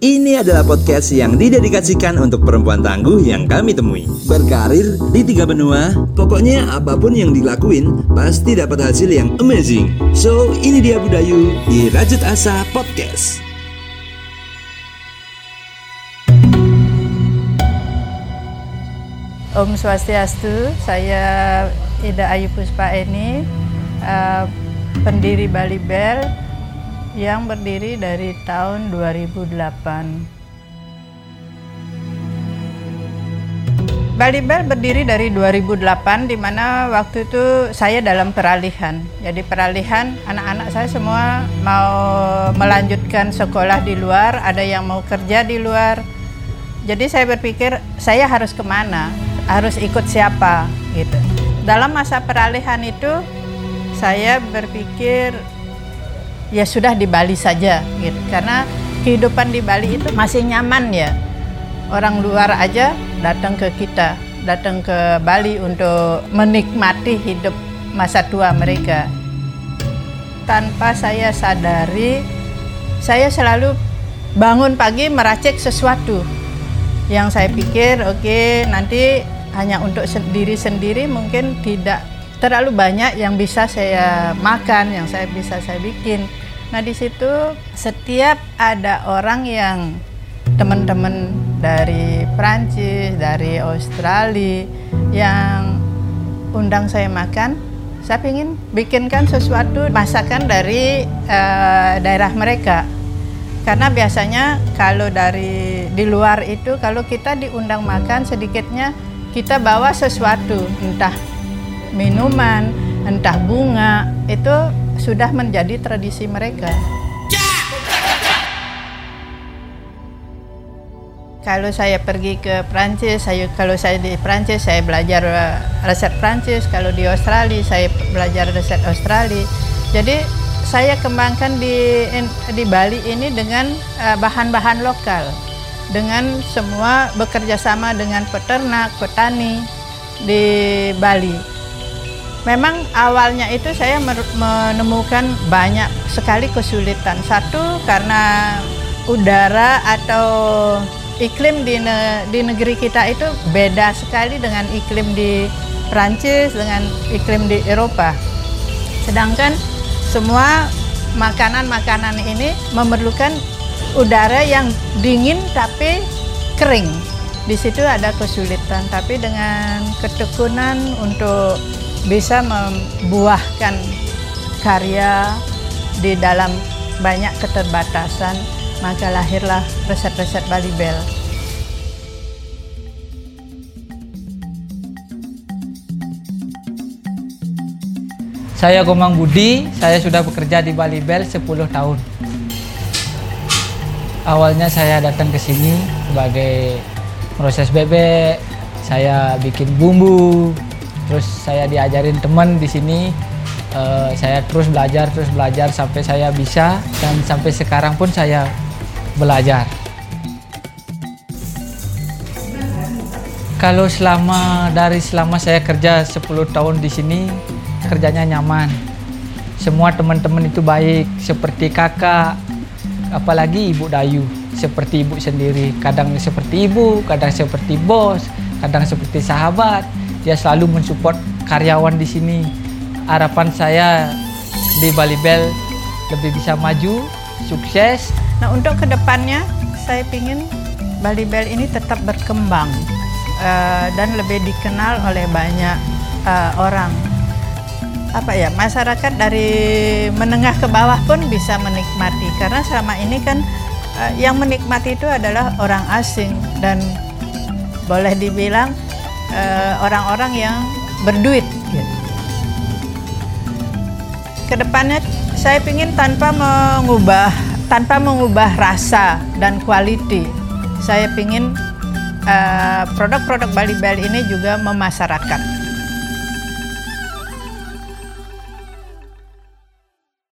Ini adalah podcast yang didedikasikan untuk perempuan tangguh yang kami temui. Berkarir di tiga benua, pokoknya apa pun yang dilakuin pasti dapat hasil yang amazing. So, ini dia Budayu di Rajut Asa Podcast. Om Swastiastu, saya Ida Ayu Puspa ini uh, pendiri Bali Bell yang berdiri dari tahun 2008. Bali Bell berdiri dari 2008 di mana waktu itu saya dalam peralihan. Jadi peralihan anak-anak saya semua mau melanjutkan sekolah di luar, ada yang mau kerja di luar. Jadi saya berpikir saya harus ke mana, harus ikut siapa gitu. Dalam masa peralihan itu saya berpikir ya sudah di Bali saja gitu. Karena kehidupan di Bali itu masih nyaman ya. Orang luar aja datang ke kita datang ke Bali untuk menikmati hidup masa tua mereka. Tanpa saya sadari saya selalu bangun pagi meracik sesuatu. Yang saya pikir oke okay, nanti hanya untuk diri sendiri mungkin tidak terlalu banyak yang bisa saya makan, yang saya bisa saya bikin. Nah di situ setiap ada orang yang teman-teman dari Prancis, dari Australia yang undang saya makan, saya ingin bikinkan sesuatu masakan dari uh, daerah mereka. Karena biasanya kalau dari di luar itu kalau kita diundang makan sedikitnya kita bawa sesuatu entah minuman, entah bunga, itu sudah menjadi tradisi mereka. Kalau saya pergi ke Prancis, saya kalau saya di Prancis saya belajar eh, resep Prancis, kalau di Australia saya belajar resep Australia. Jadi saya kembangkan di di Bali ini dengan eh, bahan-bahan lokal, dengan semua bekerja sama dengan peternak, petani di Bali. Memang awalnya itu saya menemukan banyak sekali kesulitan. Satu karena udara atau iklim di, ne di negeri kita itu beda sekali dengan iklim di Prancis dengan iklim di Eropa. Sedangkan semua makanan-makanan ini memerlukan udara yang dingin tapi kering. Di situ ada kesulitan, tapi dengan ketekunan untuk bisa membuahkan karya di dalam banyak keterbatasan, maka lahirlah resep-resep Bali Bell. Saya Gomang Budi, saya sudah bekerja di Bali Bell 10 tahun. Awalnya saya datang ke sini sebagai proses bebek, saya bikin bumbu, terus saya diajarin teman di sini uh, saya terus belajar terus belajar sampai saya bisa dan sampai sekarang pun saya belajar. Kalau selama dari selama saya kerja 10 tahun di sini kerjanya nyaman. Semua teman-teman itu baik seperti kakak apalagi ibu Dayu seperti ibu sendiri. Kadang seperti ibu kadang seperti bos kadang seperti sahabat dia selalu mensupport karyawan di sini. Harapan saya di Bali Bell lebih bisa maju, sukses. Nah untuk ke depannya saya ingin Bali Bell ini tetap berkembang uh, dan lebih dikenal oleh banyak uh, orang. Apa ya masyarakat dari menengah ke bawah pun bisa menikmati karena selama ini kan uh, yang menikmati itu adalah orang asing dan boleh dibilang orang-orang uh, yang berduit. Ke depannya saya ingin tanpa mengubah tanpa mengubah rasa dan quality. Saya ingin uh, produk-produk Bali Bali ini juga memasyarakat.